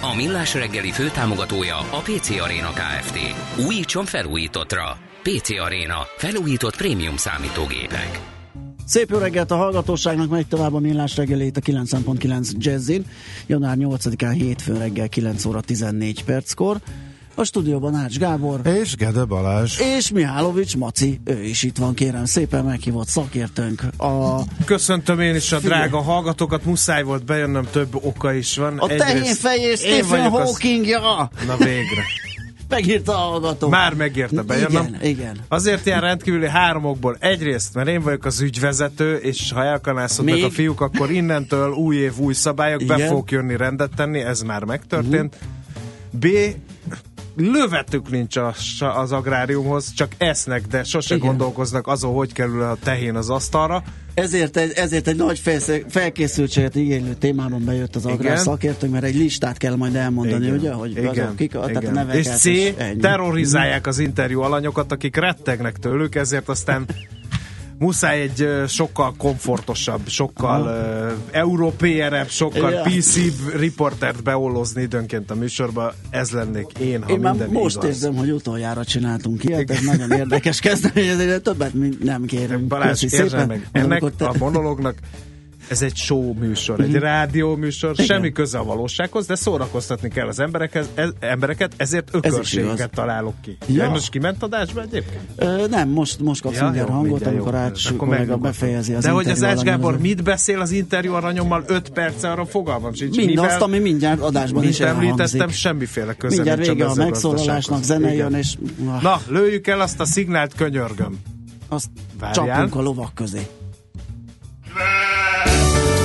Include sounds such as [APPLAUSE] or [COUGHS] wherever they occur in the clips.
A Millás reggeli főtámogatója a PC Arena Kft. Újítson felújítottra. PC Arena. Felújított prémium számítógépek. Szép jó reggelt a hallgatóságnak, megy tovább a millás reggelét a 9.9 Jazzin. Január 8-án hétfő reggel 9 óra 14 perckor. A stúdióban Ács Gábor. És Gede Balázs. És Mihálovics Maci, ő is itt van, kérem szépen meghívott szakértőnk. A... Köszöntöm én is a drága hallgatókat, muszáj volt bejönnöm, több oka is van. A tehén fejé Stephen Hawking, ja! Na végre. [LAUGHS] Megírta a hallgató. Már megérte bejönnöm. Igen, igen. Azért ilyen rendkívüli háromokból. Egyrészt, mert én vagyok az ügyvezető, és ha elkanászodnak a fiúk, akkor innentől új év, új szabályok, be Igen. fogok jönni rendet tenni, ez már megtörtént. B. Lövetük nincs a, az agráriumhoz, csak esznek, de sose Igen. gondolkoznak azon, hogy kerül a tehén az asztalra. Ezért egy, ezért egy nagy felkészültséget igénylő témában bejött az agrár Igen. szakértő, mert egy listát kell majd elmondani, Igen. ugye, hogy Igen. azok kik, tehát a Igen. neveket. És C. terrorizálják az interjú alanyokat, akik rettegnek tőlük, ezért aztán [LAUGHS] muszáj egy sokkal komfortosabb, sokkal uh, európéerebb, sokkal Ja. PC riportert beollozni időnként a műsorba. Ez lennék én, ha Én már minden most igaz. érzem, hogy utoljára csináltunk ilyet, ez nagyon érdekes kezdeményezés, de többet nem kérünk. Balázs, Köszi szépen. meg, ennek te- a monológnak ez egy show műsor, egy rádió műsor, Igen. semmi köze a valósághoz, de szórakoztatni kell az emberekhez, ez, embereket, ezért ökörségeket találok ki. Ja. Ja. Most kiment adásba egyébként? Ö, nem, most, most kapsz Ja, mindjárt jó, hangot, mindjárt, amikor. Ács kollega befejezi az De hogy az Ács Gábor alanyozat. mit beszél az interjú aranyommal 5 perce, arra fogalmam sincs. Mindazt, Mivel, ami mindjárt adásban is említettem, semmiféle köze Mindjárt vége a megszólalásnak, zene jön, és Na, lőjük el azt a szignált, könyörgöm. azt várjál. csapunk a lovak közé.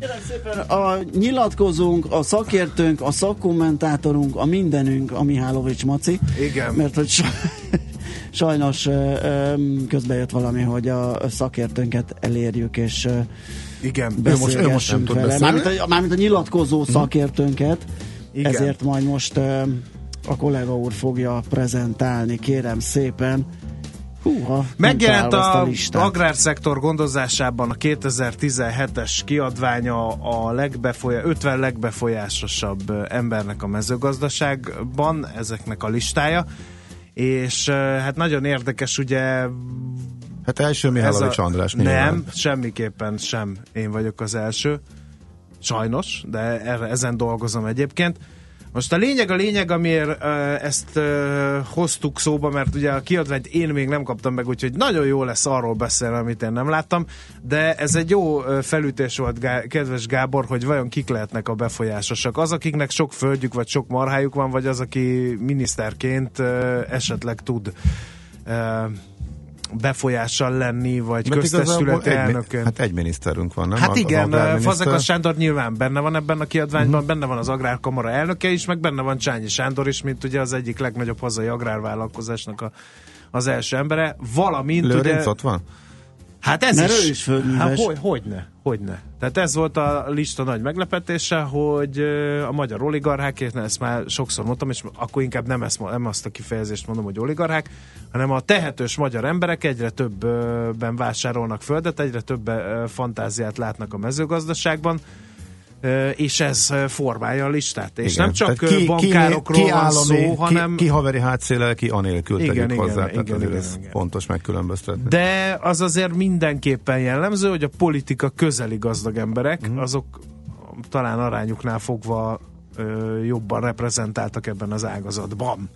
Kérem szépen, a nyilatkozónk, a szakértőnk, a szakkommentátorunk, a mindenünk, a Mihálovics Maci. Igen. Mert hogy sa- [LAUGHS] sajnos közben jött valami, hogy a szakértőnket elérjük, és Igen. Ő most- ő most nem tud vele. Mármint a, mármint a nyilatkozó szakértőnket, Igen. ezért majd most a kollega úr fogja prezentálni, kérem szépen. Húha, Megjelent a listát. agrárszektor gondozásában a 2017-es kiadványa a legbefolyá, 50 legbefolyásosabb embernek a mezőgazdaságban, ezeknek a listája. És hát nagyon érdekes, ugye Hát első Mihálovics András nyilván. Nem, semmiképpen sem én vagyok az első. Sajnos, de erre, ezen dolgozom egyébként. Most a lényeg a lényeg, amiért ezt hoztuk szóba, mert ugye a kiadványt én még nem kaptam meg, úgyhogy nagyon jó lesz arról beszélni, amit én nem láttam, de ez egy jó felütés volt, kedves Gábor, hogy vajon kik lehetnek a befolyásosak. Az, akiknek sok földjük, vagy sok marhájuk van, vagy az, aki miniszterként esetleg tud befolyással lenni, vagy Mert köztestület egy, elnökön. hát egy miniszterünk van, nem? Hát Az igen, agrárminiszter. Fazekas Sándor nyilván benne van ebben a kiadványban, uh-huh. benne van az Agrárkamara elnöke is, meg benne van Csányi Sándor is, mint ugye az egyik legnagyobb hazai agrárvállalkozásnak a, az első embere, valamint Lőrinc ugye... ott van? Hát ez Mert is. ő is földműves. Hát, hogy, hogyne, hogyne. Tehát ez volt a lista nagy meglepetése, hogy a magyar oligarchák, én ezt már sokszor mondtam, és akkor inkább nem, ezt, nem azt a kifejezést mondom, hogy oligarchák, hanem a tehetős magyar emberek egyre többben vásárolnak földet, egyre több fantáziát látnak a mezőgazdaságban, és ez formálja a listát. És Igen. nem csak Tehát ki, bankárokról ki van állami, szó, hanem... Ki, ki haveri hátszélel, ki anélkül Igen, tegyük igen, hozzá. igen, tehát azért igen, ez igen. fontos megkülönböztetni. De az azért mindenképpen jellemző, hogy a politika közeli gazdag emberek, mm. azok talán arányuknál fogva ö, jobban reprezentáltak ebben az ágazatban.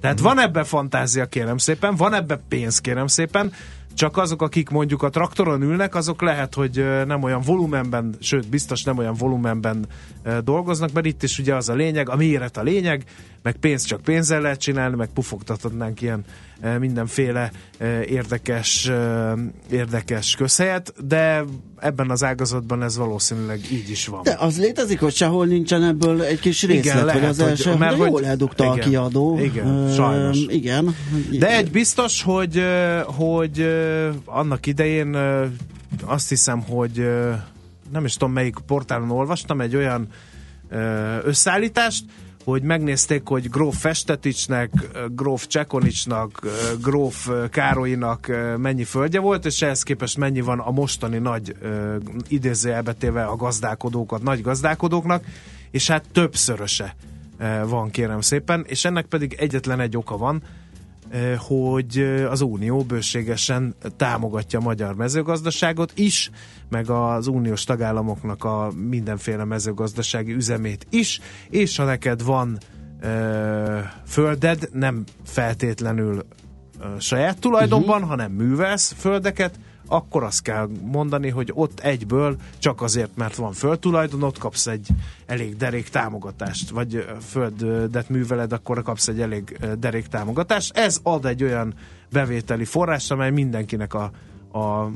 Tehát Mhm. van ebben fantázia, kérem szépen, van ebben pénz, kérem szépen, csak azok, akik mondjuk a traktoron ülnek, azok lehet, hogy nem olyan volumenben, sőt, biztos nem olyan volumenben dolgoznak, mert itt is ugye az a lényeg, a méret a lényeg, meg pénzt csak pénzzel lehet csinálni, meg pufogtathatnánk ilyen mindenféle érdekes, érdekes közhelyet, de ebben az ágazatban ez valószínűleg így is van. De az létezik, hogy sehol nincsen ebből egy kis részlet, Igen, lehet, hogy az hogy- első, mert de hogy- jól eldugta a igen, kiadó. igen, sajnos. Igen. De egy biztos, hogy, hogy annak idején azt hiszem, hogy nem is tudom melyik portálon olvastam egy olyan összeállítást, hogy megnézték, hogy Gróf Festeticsnek, Gróf Csekonicsnak, Gróf Károlynak mennyi földje volt, és ehhez képest mennyi van a mostani nagy idézőjelbetéve a gazdálkodókat, nagy gazdálkodóknak, és hát többszöröse van kérem szépen, és ennek pedig egyetlen egy oka van, hogy eh, az Unió bőségesen támogatja a magyar mezőgazdaságot is, meg az uniós tagállamoknak a mindenféle mezőgazdasági üzemét is, és ha neked van e, földed, nem feltétlenül e, saját tulajdonban, uh-huh. hanem művelsz földeket, akkor azt kell mondani, hogy ott egyből csak azért, mert van földtulajdon, ott kapsz egy elég derék támogatást, vagy földet műveled, akkor kapsz egy elég derék támogatást. Ez ad egy olyan bevételi forrás, amely mindenkinek a, a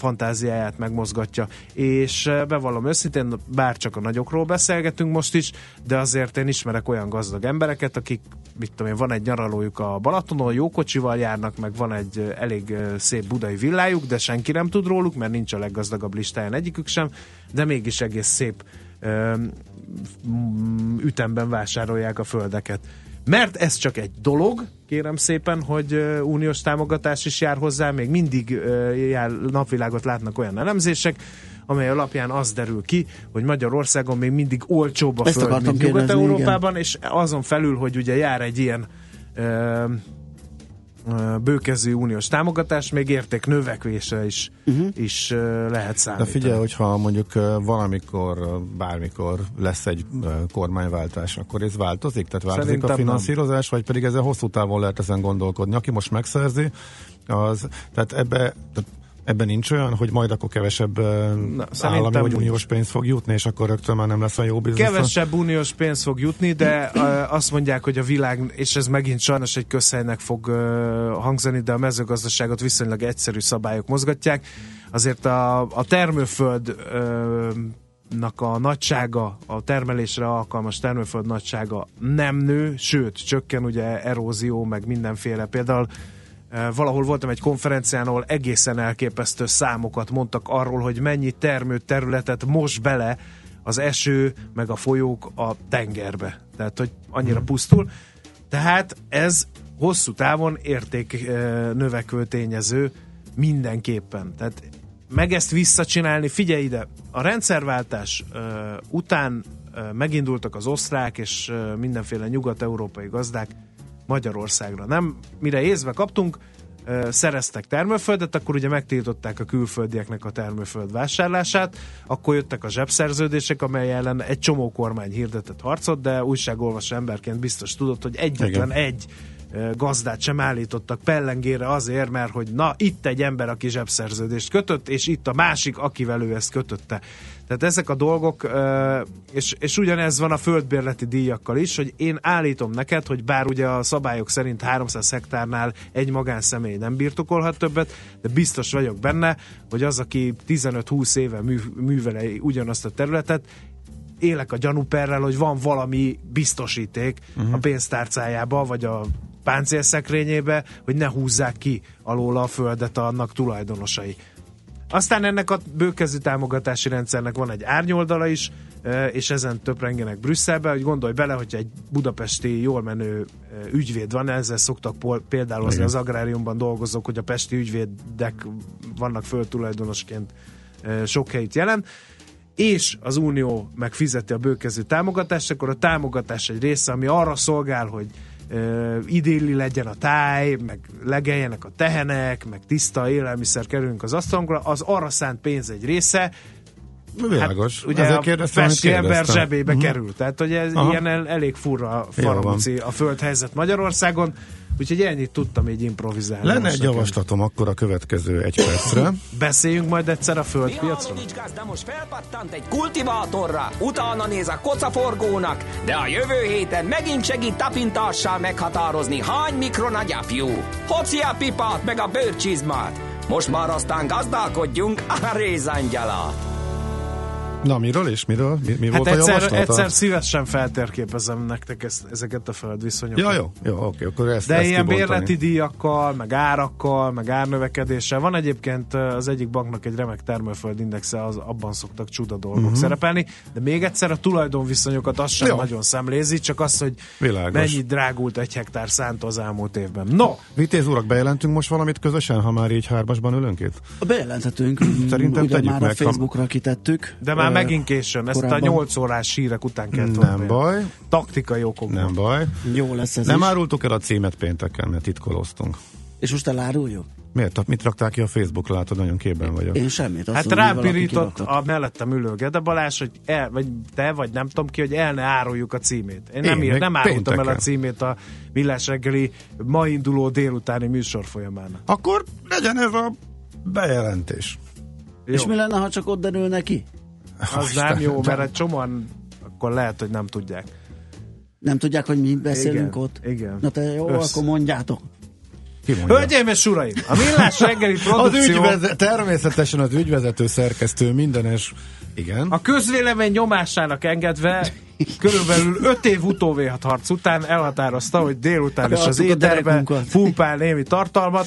fantáziáját megmozgatja. És eh, bevallom őszintén, bár csak a nagyokról beszélgetünk most is, de azért én ismerek olyan gazdag embereket, akik, mit tudom én, van egy nyaralójuk a Balatonon, jó kocsival járnak, meg van egy eh, elég eh, szép budai villájuk, de senki nem tud róluk, mert nincs a leggazdagabb listáján egyikük sem, de mégis egész szép ütemben vásárolják a földeket. Mert ez csak egy dolog, kérem szépen, hogy uniós támogatás is jár hozzá, még mindig jár, napvilágot látnak olyan elemzések, amely alapján az derül ki, hogy Magyarországon még mindig olcsóbb a Ezt föld, mint Nyugat-Európában, és azon felül, hogy ugye jár egy ilyen bőkezű uniós támogatás, még érték növekvésre is, uh-huh. is lehet De számítani. figyelj, hogyha mondjuk valamikor, bármikor lesz egy kormányváltás, akkor ez változik? Tehát változik Szerintem a nem. finanszírozás, vagy pedig ezen hosszú távon lehet ezen gondolkodni? Aki most megszerzi, az, tehát ebbe, tehát ebben nincs olyan, hogy majd akkor kevesebb Na, állami vagy uniós pénz fog jutni, és akkor rögtön már nem lesz a jó biznisz. Kevesebb uniós pénz fog jutni, de azt mondják, hogy a világ, és ez megint sajnos egy közhelynek fog hangzani, de a mezőgazdaságot viszonylag egyszerű szabályok mozgatják. Azért a, a termőföld nak a nagysága, a termelésre alkalmas termőföld nagysága nem nő, sőt, csökken ugye erózió, meg mindenféle. Például valahol voltam egy konferencián, ahol egészen elképesztő számokat mondtak arról, hogy mennyi termő területet most bele az eső, meg a folyók a tengerbe. Tehát, hogy annyira pusztul. Tehát ez hosszú távon érték eh, növekvő tényező mindenképpen. Tehát meg ezt visszacsinálni, figyelj ide, a rendszerváltás uh, után megindultak az osztrák és mindenféle nyugat-európai gazdák Magyarországra. Nem, mire észbe kaptunk, szereztek termőföldet, akkor ugye megtiltották a külföldieknek a termőföld vásárlását, akkor jöttek a zsebszerződések, amely ellen egy csomó kormány hirdetett harcot, de újságolvasó emberként biztos tudott, hogy egyetlen Igen. egy gazdát sem állítottak pellengére azért, mert hogy na, itt egy ember, aki zsebszerződést kötött, és itt a másik, akivel ő ezt kötötte. Tehát ezek a dolgok, és, és ugyanez van a földbérleti díjakkal is, hogy én állítom neked, hogy bár ugye a szabályok szerint 300 hektárnál egy magánszemély nem birtokolhat többet, de biztos vagyok benne, hogy az, aki 15-20 éve mű, művele ugyanazt a területet, élek a gyanúperrel, hogy van valami biztosíték uh-huh. a pénztárcájába, vagy a páncélszekrényébe, hogy ne húzzák ki alóla a földet annak tulajdonosai. Aztán ennek a bőkezű támogatási rendszernek van egy árnyoldala is, és ezen töprengenek Brüsszelbe, hogy gondolj bele, hogy egy budapesti jól menő ügyvéd van, ezzel szoktak például Igen. az agráriumban dolgozók, hogy a pesti ügyvédek vannak földtulajdonosként eh, sok helyt jelent, és az Unió megfizeti a bőkezű támogatást, akkor a támogatás egy része, ami arra szolgál, hogy ö, idilli legyen a táj, meg legeljenek a tehenek, meg tiszta élelmiszer kerülünk az asztalunkra, az arra szánt pénz egy része Világos. Hát, ugye Ezért a kérdeztem, ember kérdeztem. zsebébe Mhm. kerül. Tehát, hogy ez Aha. ilyen el, elég furra faramúci a földhelyzet Magyarországon, úgyhogy ennyit tudtam így improvizálni. Lenne egy javaslatom akkor a következő egy percre. Beszéljünk majd egyszer a földpiacról. Gazda most felpattant egy kultivátorra, utána néz a kocaforgónak, de a jövő héten megint segít tapintással meghatározni, hány mikron a gyapjú. Hoci a pipát meg a bőrcsizmát. Most már aztán gazdálkodjunk a rézangyalát. Na, miről és miről? Mi, mi Hát volt a egyszer, javaslata? egyszer szívesen feltérképezem nektek ezt, ezeket a földviszonyokat. Ja, jó, jó, oké, akkor ezt, De ezt ilyen kibontani. bérleti díjakkal, meg árakkal, meg árnövekedéssel. Van egyébként az egyik banknak egy remek termőföld indexe, az, abban szoktak csuda dolgok uh-huh. szerepelni, de még egyszer a tulajdonviszonyokat azt sem. Jó. nagyon szemlézi, csak az, hogy Világos. mennyit drágult egy hektár szánt az elmúlt évben. No, Vitéz urak, bejelentünk most valamit közösen, ha már így hármasban ülünk itt? Bejelenthetünk. Szerintem tegyük már meg, a Facebookra kitettük. de már Ö, megint későn. Ezt a korábban. 8 órás hírek után kell Nem tolni. baj, Taktikai okokból. nem baj. Jó lesz ez Nem is. árultuk el a címet pénteken, mert titkoloztunk. És most eláruljuk? Miért? Mit rakták ki a Facebook? Látod, nagyon képben vagyok. Én semmit. Azt Hát rápirított a mellettem ülő Gede Balázs, hogy el, vagy te, vagy nem tudom ki, hogy el ne áruljuk a címét. Én nem, Én ír, még nem árultam el a címét a Villás reggeli ma induló délutáni műsor folyamán. Akkor legyen ez a bejelentés. És mi lenne, ha csak ott derül neki? Az nem jó, mert egy csomóan akkor lehet, hogy nem tudják. Nem tudják, hogy mi beszélünk Igen, ott? igen. Na te jó, Össze. akkor mondjátok. Hölgyeim és uraim, a Millás reggeli [LAUGHS] Az produkció ügyvezet, természetesen az ügyvezető szerkesztő mindenes. Igen. a közvélemény nyomásának engedve körülbelül 5 év utóvéhat harc után elhatározta, hogy délután is az éterbe pumpál némi tartalmat.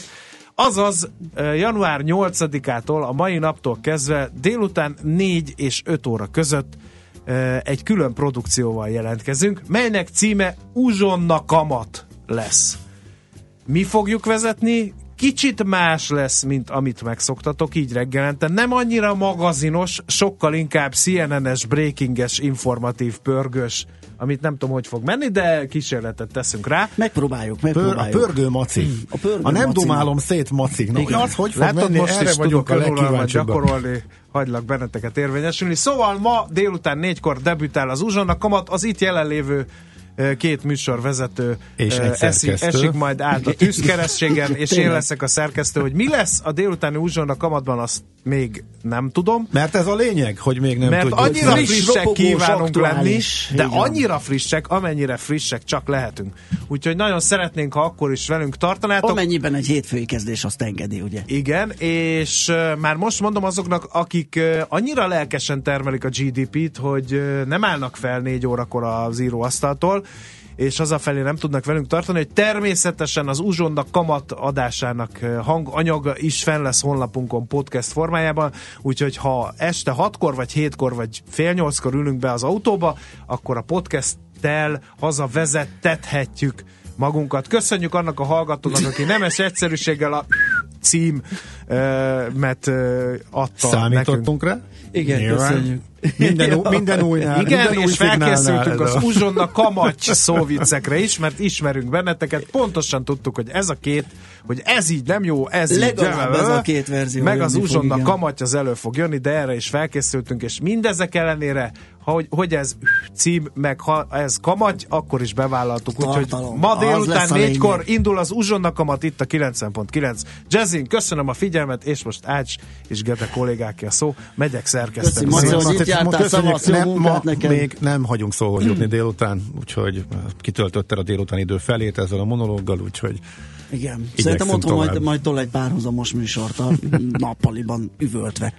Azaz január 8-ától, a mai naptól kezdve délután 4 és 5 óra között egy külön produkcióval jelentkezünk, melynek címe Uzsonna Kamat lesz. Mi fogjuk vezetni, kicsit más lesz, mint amit megszoktatok így reggelente. Nem annyira magazinos, sokkal inkább CNN-es, breakinges, informatív, pörgős, amit nem tudom, hogy fog menni, de kísérletet teszünk rá. Megpróbáljuk, Pör, a megpróbáljuk. pörgő maci. A pörgő a nem maci. dumálom szét maci. No, Igen. az hogy fog Látod, menni? most Erre is vagyok a gyakorolni, hagylak benneteket érvényesülni. Szóval ma délután négykor debütál az Uzsonna Kamat, az itt jelenlévő két műsorvezető És egy eszi, szerkesztő. esik majd át [LAUGHS] a tűzkeresztségen, és én leszek a szerkesztő, hogy mi lesz a délutáni Uzsonna Kamatban, azt még nem tudom. Mert ez a lényeg, hogy még nem mert tudjuk. annyira Friss, frissek ropogós, kívánunk lenni, aktuális. de Így van. annyira frissek, amennyire frissek csak lehetünk. Úgyhogy nagyon szeretnénk, ha akkor is velünk tartanátok. Amennyiben egy hétfői kezdés azt engedi, ugye? Igen, és már most mondom azoknak, akik annyira lelkesen termelik a GDP-t, hogy nem állnak fel négy órakor az íróasztaltól, és hazafelé nem tudnak velünk tartani, hogy természetesen az Uzsonna kamat adásának hanganyaga is fenn lesz honlapunkon podcast formájában, úgyhogy ha este hatkor, vagy hétkor, vagy fél nyolckor ülünk be az autóba, akkor a podcasttel haza vezettethetjük magunkat. Köszönjük annak a hallgatónak, aki nemes egyszerűséggel a cím ö, adta nekünk. Számítottunk rá? Igen, Nyilván. köszönjük. Minden, [LAUGHS] új- minden újnál, Igen, minden új és felkészültünk az a- Uzsonna Kamacs [LAUGHS] szóviccekre is, mert ismerünk benneteket. Pontosan tudtuk, hogy ez a két, hogy ez így nem jó, ez így. Legalább ez a két verzió Meg az Uzsonna. Kamacs az elő fog jönni, de erre is felkészültünk, és mindezek ellenére, hogy, hogy ez cím, meg ha ez Kamaty, akkor is bevállaltuk. Úgyhogy ma délután négykor indul az Uzsonna Kamat itt a 90.9. Jazzin, köszönöm a figyelmet, és most Ács és Gede kollégáké a szó. Megyek szerkeszteni. Köszi, Maci, hogy itt jártál, szavasz, nem, ma még nem hagyunk szóhoz jutni délután, úgyhogy kitöltötted a délután idő felét ezzel a monológgal, úgyhogy Igen. Szerintem otthon tovább. majd, majd tol egy párhuzamos műsort a nappaliban üvöltve.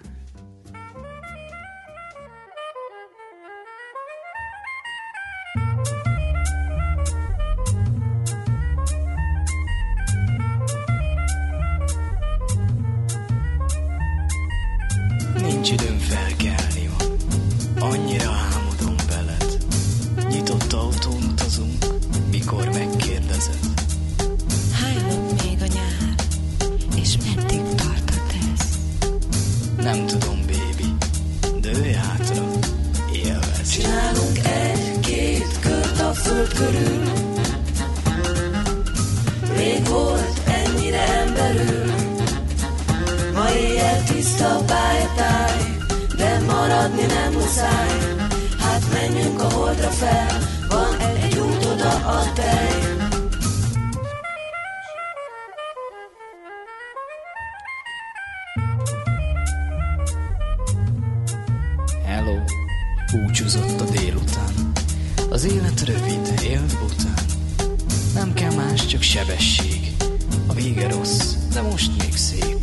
Élt bután. Nem kell más, csak sebesség. A vége rossz, de most még szép.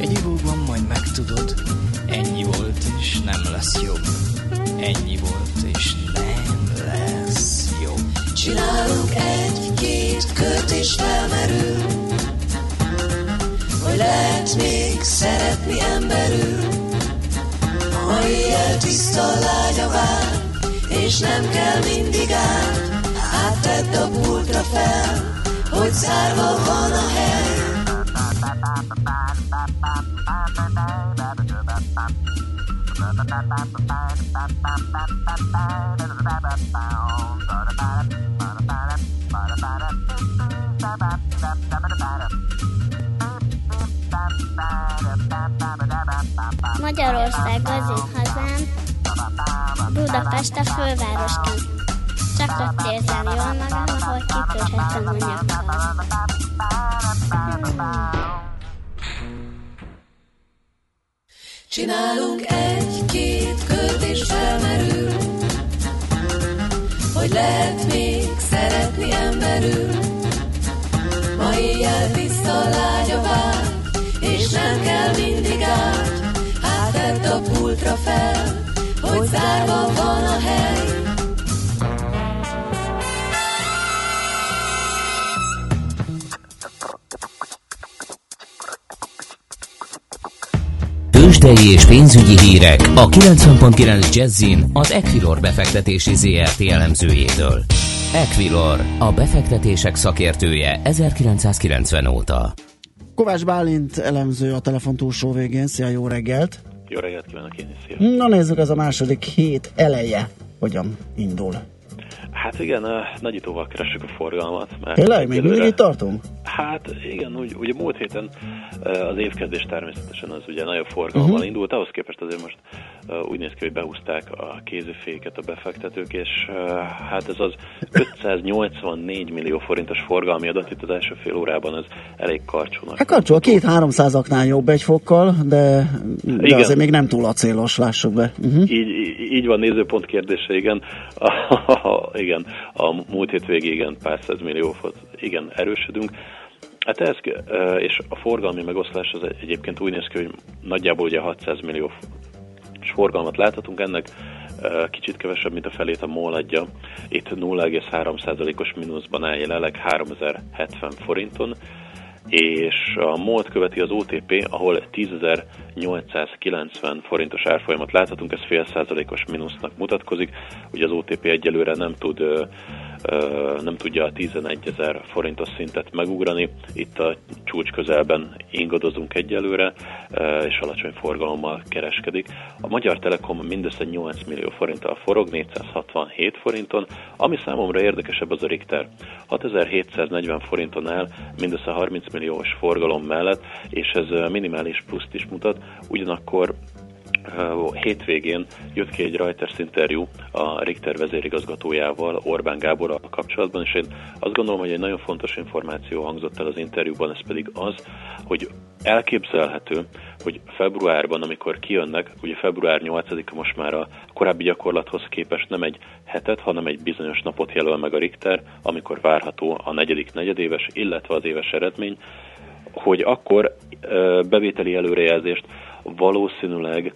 Egy ivóban majd megtudod, ennyi volt és nem lesz jobb. Ennyi volt és nem lesz jobb. Csinálunk egy-két kört és felmerül, hogy lehet még szeretni emberül. Ma éjjel tiszta lágy a vár, és nem kell mindig át, áttedd a pultra fel, hogy zárva van a hely. Magyarország az én hazám, Budapest a fővárosként. Csak ott érzem jól magam, ahol kitörhetem a nyakkal. Csinálunk egy-két kört és felmerül, hogy lehet még szeretni emberül. Ma éjjel tiszta lágy a vár, és nem kell mindig át, hát tedd a pultra fel, hogy zárva van a hely. Tőzsdei és pénzügyi hírek a 90.9 Jazzin az Equilor befektetési ZRT elemzőjétől. Equilor, a befektetések szakértője 1990 óta. Kovács Bálint elemző a telefon túlsó végén. Szia, jó reggelt! Jó reggelt kívánok én is, szia. Na nézzük, ez a második hét eleje hogyan indul. Hát igen, nagyítóval keressük a forgalmat. Mert Tényleg? Még mindig itt tartunk? Hát igen, úgy, ugye múlt héten az évkezdés természetesen az ugye nagyobb forgalommal Mhm. indult, ahhoz képest azért most úgy néz ki, hogy behúzták a kéziféket a befektetők, és hát ez az 584 millió forintos forgalmi adat itt az első fél órában, ez elég karcsúnak. Hát karcsú, a két 300-aknál jobb egy fokkal, de, de Igen. azért még nem túl acélos, lássuk be. Uh-huh. Így- így van, nézőpont kérdése, igen. [LAUGHS] igen, a múlt hét végig igen, pár száz millió volt, igen, erősödünk. Hát ez, és a forgalmi megoszlás az egyébként úgy néz ki, hogy nagyjából ugye 600 millió forgalmat láthatunk, ennek kicsit kevesebb, mint a felét a MOL adja. Itt 0,3%-os mínuszban áll jelenleg 3070 forinton, és a MOL-t követi az OTP, ahol 10.890 forintos árfolyamat láthatunk, ez fél százalékos mínusznak mutatkozik. Ugye az OTP egyelőre nem tud nem tudja a 11 ezer forintos szintet megugrani. Itt a csúcs közelben ingadozunk egyelőre, és alacsony forgalommal kereskedik. A Magyar Telekom mindössze 8 millió forinttal forog, 467 forinton. Ami számomra érdekesebb az a Richter. 6740 forinton áll, mindössze 30 milliós forgalom mellett, és ez minimális pluszt is mutat. Ugyanakkor hétvégén jött ki egy Reuters interjú a Richter vezérigazgatójával, Orbán Gáborral kapcsolatban, és én azt gondolom, hogy egy nagyon fontos információ hangzott el az interjúban, ez pedig az, hogy elképzelhető, hogy februárban, amikor kijönnek, ugye február 8-a most már a korábbi gyakorlathoz képest nem egy hetet, hanem egy bizonyos napot jelöl meg a Richter, amikor várható a negyedik negyedéves, illetve az éves eredmény, hogy akkor bevételi előrejelzést valószínűleg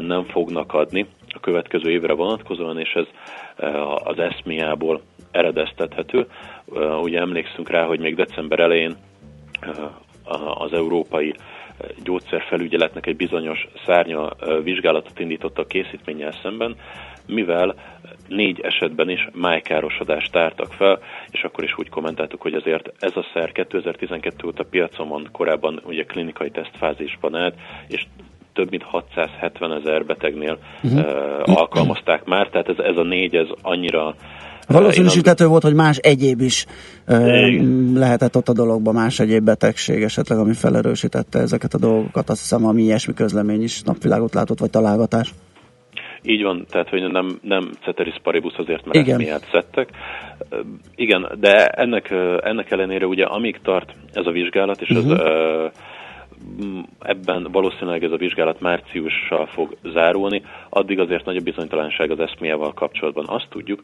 nem fognak adni a következő évre vonatkozóan, és ez az eszmiából eredeztethető. Ugye emlékszünk rá, hogy még december elején az európai gyógyszerfelügyeletnek egy bizonyos szárnya vizsgálatot indított a készítménnyel szemben, mivel négy esetben is májkárosodást tártak fel, és akkor is úgy kommentáltuk, hogy azért ez a szer 2012 óta piacon van, korábban ugye klinikai tesztfázisban állt, és több mint 670 ezer betegnél Mhm. uh, alkalmazták már, tehát ez, ez a négy, ez annyira Valószínűsítető volt, hogy más egyéb is Igen. lehetett ott a dologban, más egyéb betegség esetleg, ami felerősítette ezeket a dolgokat. Azt hiszem, ami ilyesmi közlemény is napvilágot látott, vagy találgatás. Így van, tehát hogy nem, nem ceteris paribus azért, mert Igen. eszméját szedtek. Igen, de ennek, ennek ellenére ugye amíg tart ez a vizsgálat, és ez Mhm. ebben valószínűleg ez a vizsgálat márciussal fog zárulni, addig azért nagy a bizonytalanság az eszméjával kapcsolatban. Azt tudjuk,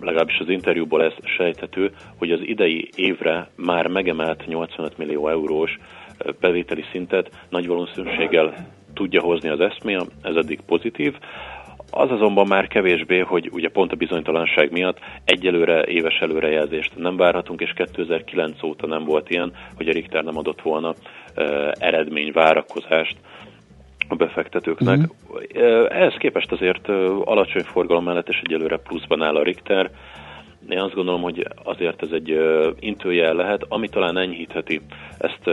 legalábbis az interjúból ez sejthető, hogy az idei évre már megemelt 85 millió eurós bevételi szintet nagy valószínűséggel tudja hozni az eszméja, ez eddig pozitív. Az azonban már kevésbé, hogy ugye pont a bizonytalanság miatt egyelőre éves előrejelzést nem várhatunk, és 2009 óta nem volt ilyen, hogy a Richter nem adott volna eredmény várakozást a befektetőknek. Uh-huh. Ehhez képest azért alacsony forgalom mellett és egyelőre pluszban áll a Richter. Én azt gondolom, hogy azért ez egy intőjel lehet, ami talán enyhítheti ezt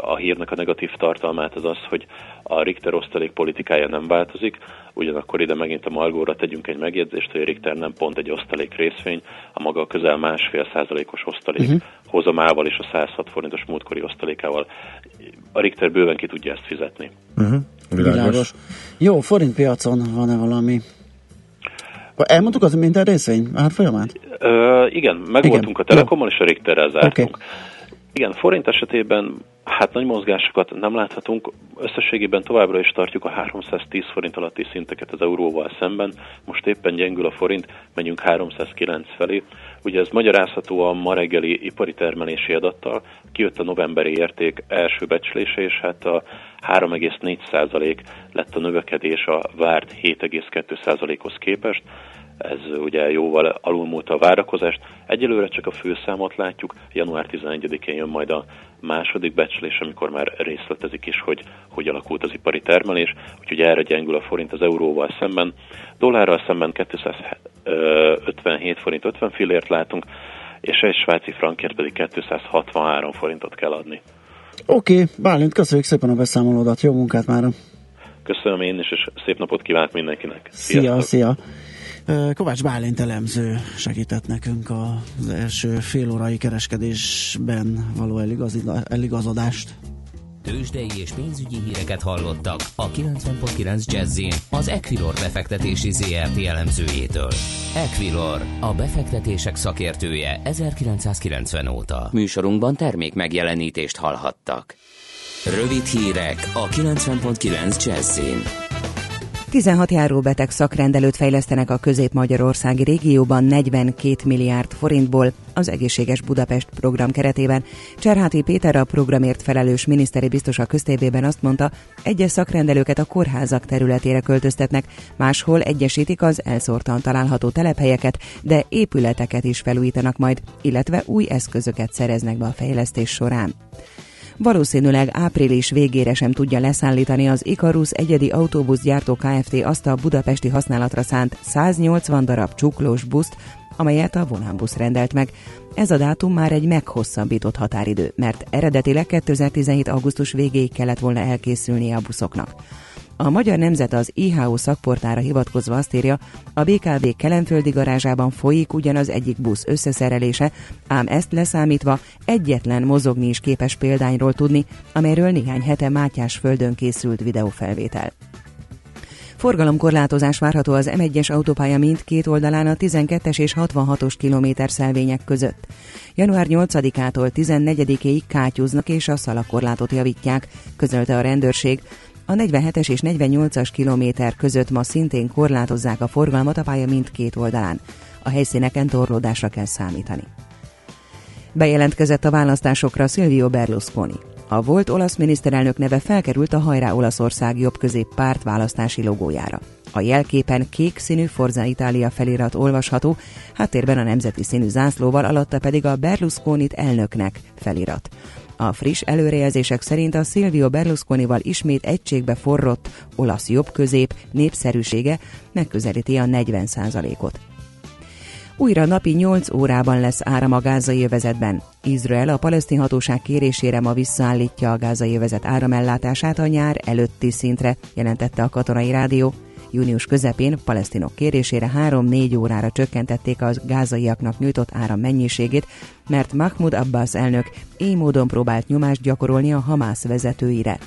a hírnek a negatív tartalmát, az az, hogy a Richter osztalék politikája nem változik, ugyanakkor ide megint a Margóra tegyünk egy megjegyzést, hogy a Richter nem pont egy osztalék részvény, a maga közel másfél százalékos osztalék uh-huh. hozamával és a 106 forintos múltkori osztalékával. A Richter bőven ki tudja ezt fizetni. Uh-huh. Világos. Világos. Jó, forintpiacon van-e valami? Elmondtuk az minden részvény árfolyamát? Ö, igen, megvoltunk Igen, a Telekommal, és a Richterrel zártunk. Oké. Igen, forint esetében hát nagy mozgásokat nem láthatunk. Összességében továbbra is tartjuk a 310 forint alatti szinteket az euróval szemben. Most éppen gyengül a forint, megyünk 309 felé. Ugye ez magyarázható a ma reggeli ipari termelési adattal. Kijött a novemberi érték első becslése, és hát a 3,4% lett a növekedés a várt 7,2%-hoz képest ez ugye jóval alulmúlta a várakozást. Egyelőre csak a főszámot látjuk, január 11-én jön majd a második becslés, amikor már részletezik is, hogy hogy alakult az ipari termelés, úgyhogy erre gyengül a forint az euróval szemben. Dollárral szemben 257 forint 50 fillért látunk, és egy svájci frankért pedig 263 forintot kell adni. Oké, okay, Bálint, köszönjük szépen a beszámolódat, jó munkát már. Köszönöm én is, és szép napot kívánok mindenkinek. Szia, Sziasztok. szia. Ö, Kovács Bálint elemző segített nekünk az első félórai kereskedésben való eligazodást. Tőzsdei és pénzügyi híreket hallottak a 90.9 Jazzin az Equilor befektetési ZRT elemzőjétől. Equilor, a befektetések szakértője 1990 óta. Műsorunkban termék megjelenítést hallhattak. Rövid hírek a 90.9 Jazzin. 16 járóbeteg szakrendelőt fejlesztenek a közép-magyarországi régióban 42 milliárd forintból az Egészséges Budapest program keretében. Cserháti Péter a programért felelős miniszteri biztos a köztévében azt mondta, egyes szakrendelőket a kórházak területére költöztetnek, máshol egyesítik az elszórtan található telephelyeket, de épületeket is felújítanak majd, illetve új eszközöket szereznek be a fejlesztés során valószínűleg április végére sem tudja leszállítani az Icarus egyedi autóbuszgyártó Kft. azt a budapesti használatra szánt 180 darab csuklós buszt, amelyet a vonánbusz rendelt meg. Ez a dátum már egy meghosszabbított határidő, mert eredetileg 2017. augusztus végéig kellett volna elkészülnie a buszoknak. A Magyar Nemzet az IHO szakportára hivatkozva azt írja, a BKV kelenföldi garázsában folyik ugyanaz egyik busz összeszerelése, ám ezt leszámítva egyetlen mozogni is képes példányról tudni, amelyről néhány hete Mátyás földön készült videófelvétel. Forgalomkorlátozás várható az M1-es autópálya mindkét oldalán a 12-es és 66-os kilométer szelvények között. Január 8-ától 14-ig kátyúznak és a szalakorlátot javítják, közölte a rendőrség. A 47-es és 48-as kilométer között ma szintén korlátozzák a forgalmat a pálya mindkét oldalán. A helyszíneken torlódásra kell számítani. Bejelentkezett a választásokra Silvio Berlusconi. A volt olasz miniszterelnök neve felkerült a Hajrá Olaszország jobbközép párt választási logójára. A jelképen kék színű Forza Italia felirat olvasható, háttérben a nemzeti színű zászlóval, alatta pedig a Berlusconit elnöknek felirat. A friss előrejelzések szerint a Silvio Berlusconival ismét egységbe forrott olasz jobbközép népszerűsége megközelíti a 40% ot újra napi 8 órában lesz áram a gázai övezetben. Izrael a palesztin hatóság kérésére ma visszaállítja a gázai övezet áramellátását a nyár előtti szintre, jelentette a katonai rádió. Június közepén palesztinok kérésére 3-4 órára csökkentették a gázaiaknak nyújtott áram mennyiségét, mert Mahmoud Abbas elnök így módon próbált nyomást gyakorolni a Hamász vezetőire.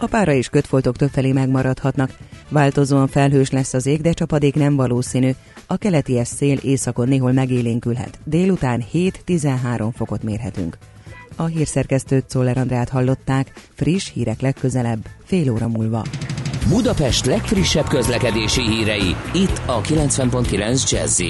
A pára és kötfoltok többfelé megmaradhatnak. Változóan felhős lesz az ég, de csapadék nem valószínű. A keleti szél északon néhol megélénkülhet. Délután 7-13 fokot mérhetünk. A hírszerkesztőt Czoller Andrát hallották, friss hírek legközelebb, fél óra múlva. Budapest legfrissebb közlekedési hírei, itt a 90.9 jazz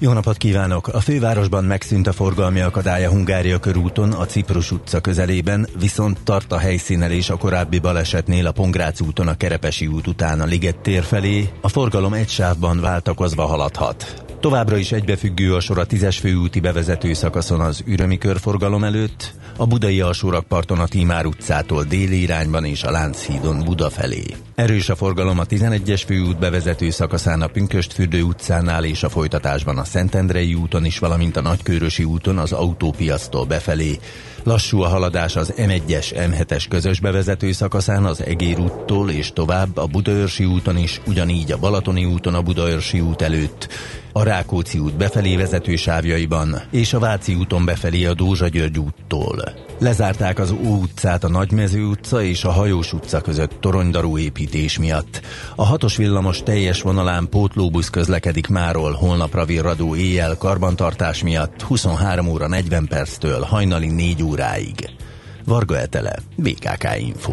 jó napot kívánok! A fővárosban megszűnt a forgalmi akadálya Hungária körúton, a Ciprus utca közelében, viszont tart a helyszínelés a korábbi balesetnél a Pongrác úton a Kerepesi út után a Liget tér felé, a forgalom egy sávban váltakozva haladhat. Továbbra is egybefüggő a sor a tízes főúti bevezető szakaszon az ürömi körforgalom előtt, a budai alsórakparton a Tímár utcától déli irányban és a Lánchídon Buda felé. Erős a forgalom a 11-es főút bevezető szakaszán a Pünköstfürdő utcánál és a folytatásban a Szentendrei úton is, valamint a Nagykőrösi úton az autópiasztól befelé. Lassú a haladás az M1-es, M7-es közös bevezető szakaszán az Egér úttól és tovább a Budaörsi úton is, ugyanígy a Balatoni úton a Budaörsi út előtt a Rákóczi út befelé vezető sávjaiban és a Váci úton befelé a Dózsa György úttól. Lezárták az Ó utcát a Nagymező utca és a Hajós utca között toronydarú építés miatt. A hatos villamos teljes vonalán pótlóbusz közlekedik máról holnapra virradó éjjel karbantartás miatt 23 óra 40 perctől hajnali 4 óráig. Varga Etele, BKK Info.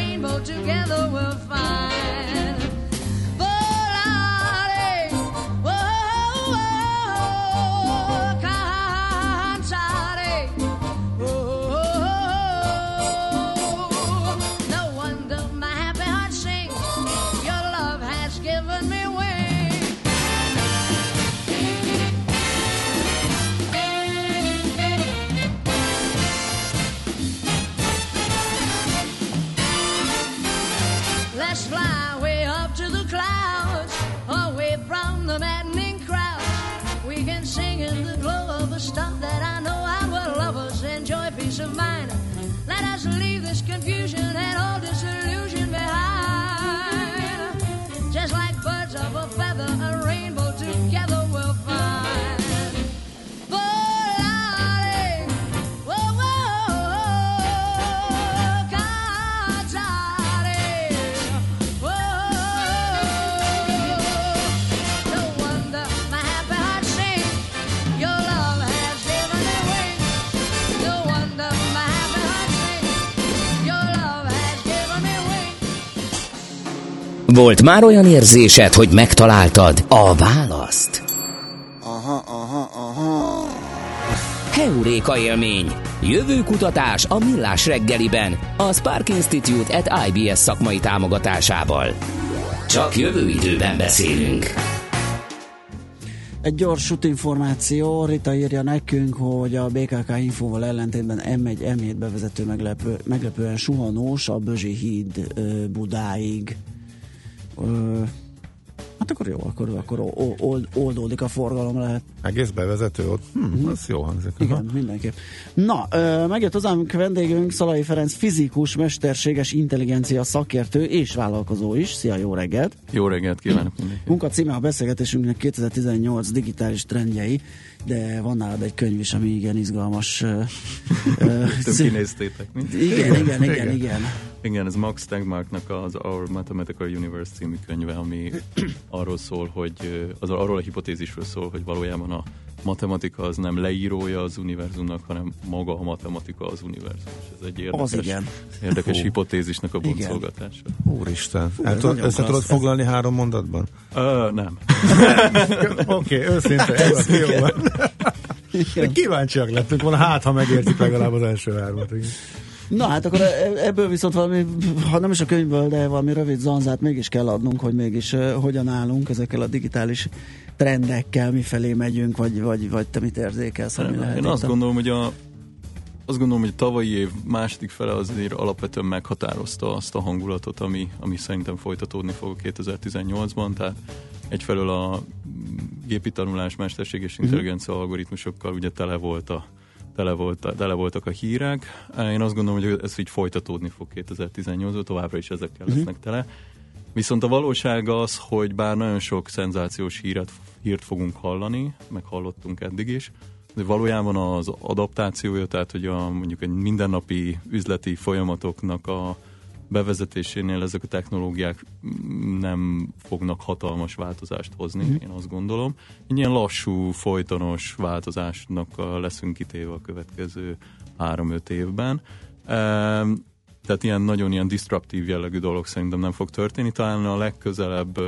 Rainbow together will find. Volt már olyan érzésed, hogy megtaláltad a választ? Aha, aha, aha. Heuréka élmény. Jövő kutatás a Millás reggeliben. A Spark Institute at IBS szakmai támogatásával. Csak jövő időben beszélünk. Egy gyors információ, Rita írja nekünk, hogy a BKK infóval ellentétben M1, M7 bevezető meglepő, meglepően suhanós a Bözsi híd Budáig hát akkor jó, akkor, akkor old, oldódik a forgalom lehet. Egész bevezető ott? Hm, mm. az jó hangzik. Igen, Aha. mindenképp. Na, ö, megjött hozzánk vendégünk Szalai Ferenc, fizikus, mesterséges intelligencia szakértő és vállalkozó is. Szia, jó reggelt! Jó reggelt kívánok mindenki! Munka címe a beszélgetésünknek 2018 digitális trendjei, de van nálad egy könyv is, ami igen izgalmas. [LAUGHS] Több kinéztétek, mi? Igen, igen, igen, igen. Igen, ez Max Tegmarknak az Our Mathematical Universe című könyve, ami [CLEARS THROAT] arról szól, hogy az arról a hipotézisről szól, hogy valójában a matematika az nem leírója az univerzumnak, hanem maga a matematika az univerzum. És ez egy érdekes, az igen. érdekes Hú. hipotézisnek a boncolgatása. Úristen. El tudod, össze tudod foglalni három mondatban? Uh, nem. [LAUGHS] Oké, okay, őszinte. Ez jó. Kíváncsiak lettünk volna, hát ha megértik legalább az első hármat. igen. Na hát akkor e- ebből viszont valami, ha nem is a könyvből, de valami rövid zanzát mégis kell adnunk, hogy mégis uh, hogyan állunk ezekkel a digitális trendekkel, mifelé megyünk, vagy, vagy, vagy te mit érzékelsz, ami lehet. Én azt a- gondolom, hogy a azt gondolom, hogy a tavalyi év második fele azért alapvetően meghatározta azt a hangulatot, ami, ami szerintem folytatódni fog a 2018-ban, tehát egyfelől a gépi tanulás, mesterséges Mhm. intelligencia algoritmusokkal ugye tele volt a tele, volt, tele voltak a hírek. Én azt gondolom, hogy ez így folytatódni fog 2018-ban, továbbra is ezekkel lesznek tele. Viszont a valóság az, hogy bár nagyon sok szenzációs híret, hírt fogunk hallani, meg hallottunk eddig is, de valójában az adaptációja, tehát hogy a, mondjuk egy mindennapi üzleti folyamatoknak a bevezetésénél ezek a technológiák mm, nem fognak hatalmas változást hozni, Mhm. én azt gondolom. Egy ilyen lassú, folytonos változásnak leszünk kitéve a következő három-öt évben. Tehát ilyen nagyon ilyen disruptív jellegű dolog szerintem nem fog történni. Talán a legközelebb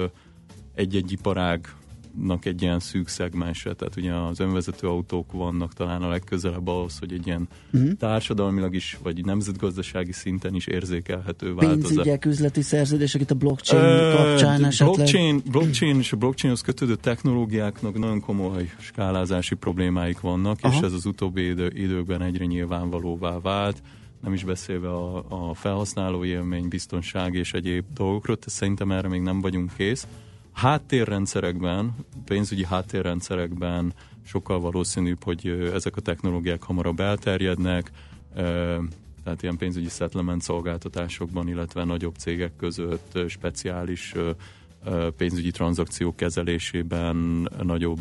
egy-egy iparágnak egy ilyen szűk szegmense, tehát ugye az önvezető autók vannak talán a legközelebb ahhoz, hogy egy ilyen Mhm. társadalmilag is, vagy nemzetgazdasági szinten is érzékelhető változás. Pénzügyek, üzleti szerződések itt a blockchain Ö, kapcsán esetleg. blockchain, blockchain és a blockchainhoz kötődő technológiáknak nagyon komoly skálázási problémáik vannak, Aha. és ez az utóbbi idő, időkben egyre nyilvánvalóvá vált, nem is beszélve a, a felhasználó élmény, biztonság és egyéb dolgokról, tehát szerintem erre még nem vagyunk kész. Háttérrendszerekben, pénzügyi háttérrendszerekben sokkal valószínűbb, hogy ezek a technológiák hamarabb elterjednek, tehát ilyen pénzügyi settlement szolgáltatásokban, illetve nagyobb cégek között speciális pénzügyi tranzakciók kezelésében, nagyobb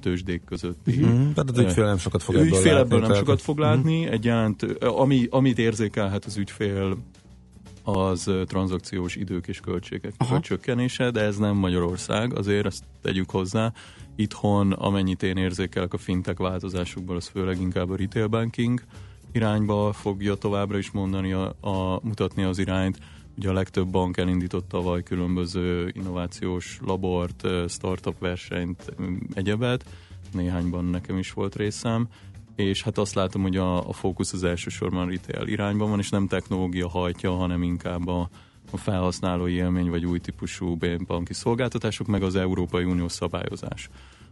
tőzsdék közötti. Mhm, tehát az ügyfél nem sokat fog ebből Ügyfél látni, ebből nem tehát- sokat fog látni, egy jelent, ami, amit érzékelhet az ügyfél, az tranzakciós idők és költségek a csökkenése, de ez nem Magyarország, azért ezt tegyük hozzá. Itthon, amennyit én érzékelek a fintek változásokból, az főleg inkább a retail banking irányba fogja továbbra is mondani, a, a, mutatni az irányt. Ugye a legtöbb bank elindított tavaly különböző innovációs labort, startup versenyt, egyebet. Néhányban nekem is volt részem és hát azt látom, hogy a, a fókusz az elsősorban retail irányban van, és nem technológia hajtja, hanem inkább a, a felhasználói élmény, vagy új típusú banki szolgáltatások, meg az Európai Unió szabályozás.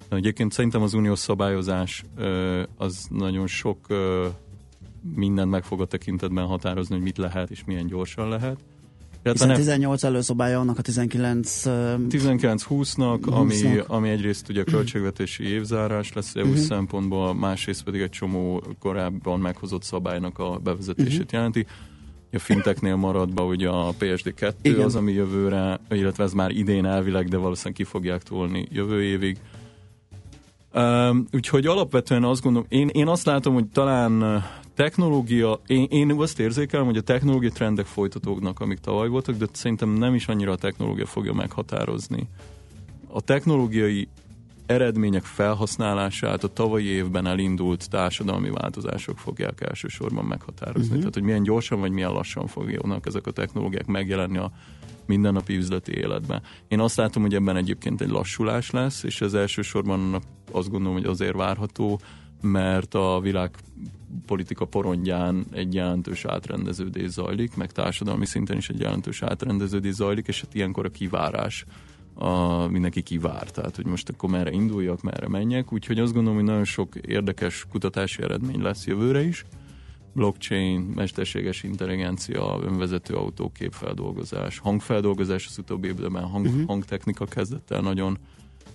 Egyébként szerintem az uniós szabályozás az nagyon sok mindent meg fog a tekintetben határozni, hogy mit lehet és milyen gyorsan lehet. Hiszen nem- 18 előszobája annak a 19... ö, 19-20-nak, ami, 20-nak. ami egyrészt ugye költségvetési évzárás lesz EU Mhm. szempontból, másrészt pedig egy csomó korábban meghozott szabálynak a bevezetését Mhm. jelenti. A finteknél maradva ugye a PSD2 Igen. az, ami jövőre, illetve ez már idén elvileg, de valószínűleg ki fogják tolni jövő évig. Um, úgyhogy alapvetően azt gondolom, én, én azt látom, hogy talán technológia, én, én azt érzékelem, hogy a technológia trendek folytatódnak, amik tavaly voltak, de szerintem nem is annyira a technológia fogja meghatározni. A technológiai eredmények felhasználását a tavalyi évben elindult társadalmi változások fogják elsősorban meghatározni. Uh-huh. Tehát, hogy milyen gyorsan vagy milyen lassan fognak ezek a technológiák megjelenni a mindennapi üzleti életben. Én azt látom, hogy ebben egyébként egy lassulás lesz, és ez elsősorban azt gondolom, hogy azért várható, mert a világ politika porondján egy jelentős átrendeződés zajlik, meg társadalmi szinten is egy jelentős átrendeződés zajlik, és hát ilyenkor a kivárás a, mindenki kivár, tehát hogy most akkor merre induljak, merre menjek, úgyhogy azt gondolom, hogy nagyon sok érdekes kutatási eredmény lesz jövőre is. Blockchain, mesterséges intelligencia, önvezető autó, képfeldolgozás, hangfeldolgozás az utóbbi évben hang, uh-huh. hangtechnika kezdett el nagyon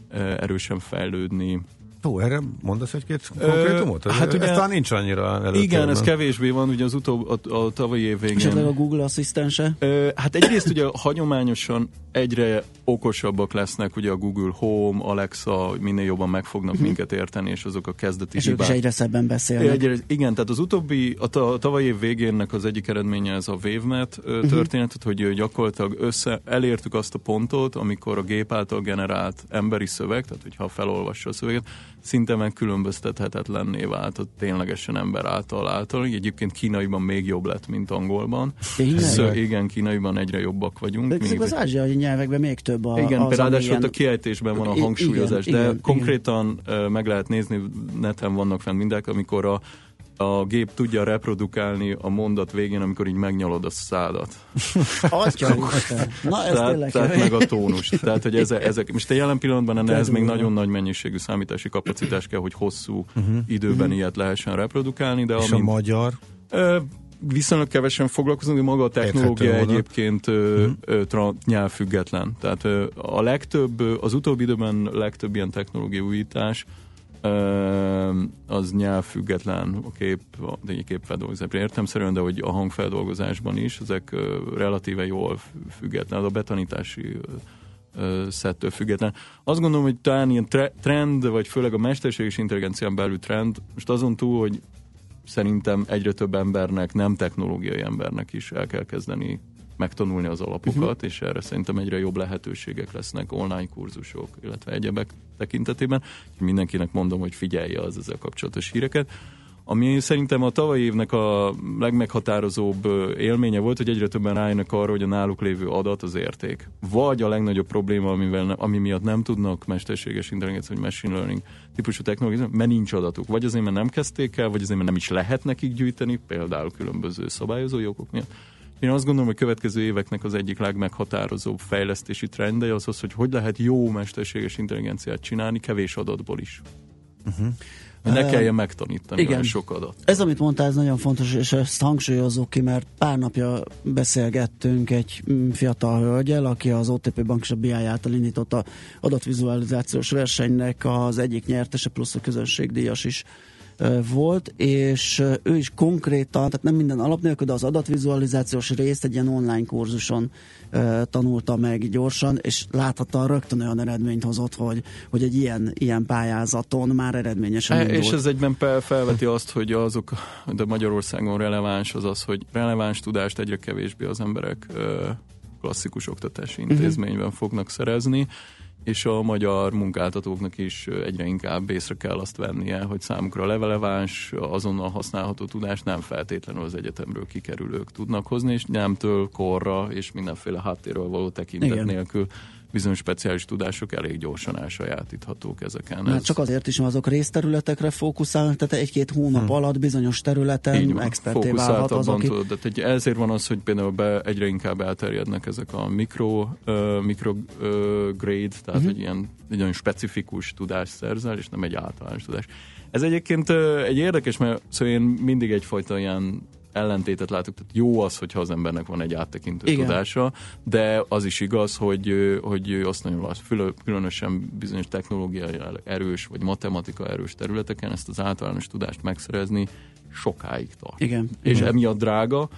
eh, erősen fejlődni. Ó, erre mondasz egy-két konkrétumot? Ö, hát ugye, ez talán nincs annyira előtérben. Igen, ez kevésbé van, ugye az utóbb, a, a tavalyi év végén. Esetleg a Google asszisztense? Ö, hát egyrészt ugye hagyományosan egyre okosabbak lesznek, ugye a Google Home, Alexa, minél jobban meg fognak Mhm. minket érteni, és azok a kezdeti És ők is hibák. egyre szebben beszélnek. Egyre, igen, tehát az utóbbi, a, a tavalyi év végénnek az egyik eredménye ez a WaveNet uh-huh. Történetet, hogy gyakorlatilag össze, elértük azt a pontot, amikor a gép által generált emberi szöveg, tehát hogyha felolvassa a szöveget, szinte megkülönböztethetetlenné vált a ténylegesen ember által által. Egyébként kínaiban még jobb lett, mint angolban. Szóval igen, kínaiban egyre jobbak vagyunk. De Még- az ázsiai nyelvekben még több a, igen, az, ráadásul ott a kiejtésben van a hangsúlyozás, igen, de igen, konkrétan ö, meg lehet nézni, neten vannak fenn mindek, amikor a, a gép tudja reprodukálni a mondat végén, amikor így megnyalod a szádat. Atya. Na ez tehát, tehát meg a tónus. Tehát, hogy ezek, ezek most a jelen pillanatban ennek ez még nagyon nagy mennyiségű számítási kapacitás kell, hogy hosszú Mhm. időben Mhm. ilyet lehessen reprodukálni, de És a amint, magyar? Ö, viszonylag kevesen foglalkozunk, de maga a technológia Érthető egyébként ö, ö, tra, nyelvfüggetlen. Tehát ö, a legtöbb, ö, az utóbbi időben legtöbb ilyen technológiai újítás ö, az nyelvfüggetlen a kép, a képfeldolgozásban értemszerűen, de hogy a hangfeldolgozásban is, ezek relatíve jól fü- független, a betanítási szettől független. Azt gondolom, hogy talán ilyen tre- trend, vagy főleg a mesterséges intelligencián belül trend, most azon túl, hogy szerintem egyre több embernek, nem technológiai embernek is el kell kezdeni megtanulni az alapokat, uh-huh. és erre szerintem egyre jobb lehetőségek lesznek online kurzusok, illetve egyebek tekintetében. Mindenkinek mondom, hogy figyelje az ezzel kapcsolatos híreket. Ami szerintem a tavalyi évnek a legmeghatározóbb élménye volt, hogy egyre többen rájönnek arra, hogy a náluk lévő adat az érték. Vagy a legnagyobb probléma, amivel ami miatt nem tudnak mesterséges intelligencia vagy machine learning típusú technológiát, mert nincs adatuk. Vagy azért, mert nem kezdték el, vagy azért, mert nem is lehet nekik gyűjteni, például különböző szabályozói okok miatt. Én azt gondolom, hogy a következő éveknek az egyik legmeghatározóbb fejlesztési trendje az az, hogy hogy lehet jó mesterséges intelligenciát csinálni kevés adatból is. Uh-huh. Hogy ne kelljen megtanítani igen. sok adat. Ez, amit mondtál, ez nagyon fontos, és ezt hangsúlyozzuk ki, mert pár napja beszélgettünk egy mm, fiatal hölgyel, aki az OTP Bank és a BI által indított a adatvizualizációs versenynek az egyik nyertese, plusz a közönségdíjas is volt, és ő is konkrétan, tehát nem minden alap nélkül, de az adatvizualizációs részt egy ilyen online kurzuson tanulta meg gyorsan, és láthatta rögtön olyan eredményt hozott, hogy, hogy egy ilyen, ilyen pályázaton már eredményesen E, indult. és ez egyben felveti azt, hogy azok, de Magyarországon releváns az az, hogy releváns tudást egyre kevésbé az emberek klasszikus oktatási Mhm. intézményben fognak szerezni, és a magyar munkáltatóknak is egyre inkább észre kell azt vennie, hogy számukra releváns, azonnal használható tudást nem feltétlenül az egyetemről kikerülők tudnak hozni, és nemtől korra és mindenféle háttérről való tekintet Igen. nélkül bizonyos speciális tudások elég gyorsan elsajátíthatók ezeken. Már Ez- csak azért is, mert azok részterületekre fókuszálnak, tehát egy-két hónap Hm. alatt bizonyos területen experté válhat az, aki... tudod. Tehát egy, ezért van az, hogy például be, egyre inkább elterjednek ezek a mikro, uh, mikro uh, grade, tehát Mhm. uh-huh. egy ilyen egy nagyon specifikus tudást szerzel, és nem egy általános tudás. Ez egyébként uh, egy érdekes, mert szóval én mindig egyfajta ilyen ellentétet látok, tehát jó az, hogyha az embernek van egy áttekintő Igen. Tudása, de az is igaz, hogy, hogy azt nagyon lass, fülö- különösen bizonyos technológiai erős, vagy matematika erős területeken ezt az általános tudást megszerezni sokáig tart. Igen. És Igen. emiatt drága,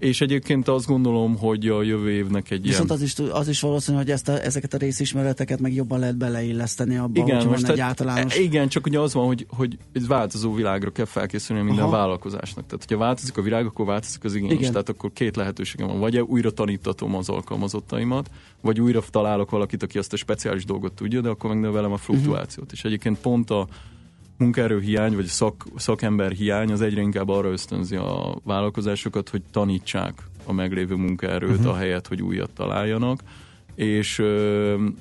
és egyébként azt gondolom, hogy a jövő évnek egy Viszont ilyen... az is, az is valószínű, hogy ezt a, ezeket a részismereteket meg jobban lehet beleilleszteni abba, Igen, most van egy általános... Igen, csak ugye az van, hogy, hogy egy változó világra kell felkészülni minden Aha. vállalkozásnak. Tehát, hogyha változik a világ, akkor változik az igény is. Tehát akkor két lehetőségem van. Vagy újra tanítatom az alkalmazottaimat, vagy újra találok valakit, aki azt a speciális dolgot tudja, de akkor megnövelem a fluktuációt. Mhm. És egyébként pont a munkaerő hiány, vagy szak, szakember hiány az egyre inkább arra ösztönzi a vállalkozásokat, hogy tanítsák a meglévő munkaerőt, Mhm. uh-huh. ahelyett, hogy újat találjanak és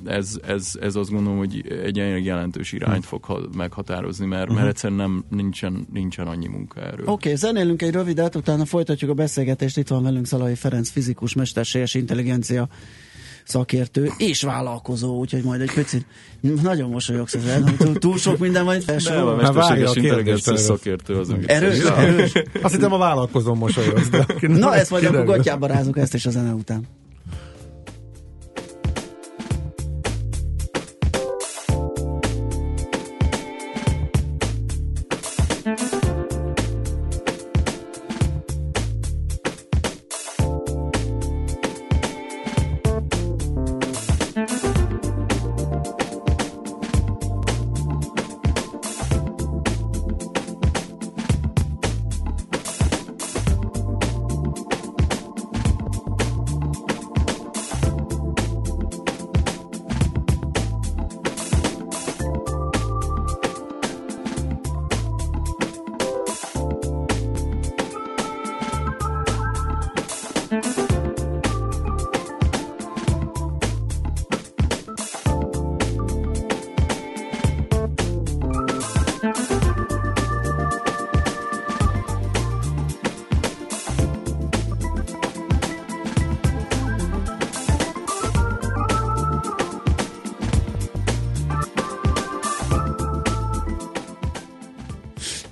ez, ez, ez azt gondolom, hogy egy elég jelentős irányt fog ha- meghatározni, mert, Mhm. mert egyszerűen nem, nincsen, nincsen annyi munkaerő. Oké, okay, zenélünk egy rövidet, utána folytatjuk a beszélgetést. Itt van velünk Szalai Ferenc, fizikus, mesterséges intelligencia szakértő és vállalkozó, úgyhogy majd egy picit nagyon mosolyogsz ezen. Túl, túl sok minden majd Nem, a felsorol. várja a mesterséges kérdést intelligencia szakértő az, ami Erős, erős. Azt hittem a vállalkozom mosolyogsz. Na, ezt majd akkor Kiderül. gatyába rázunk ezt és a zene után.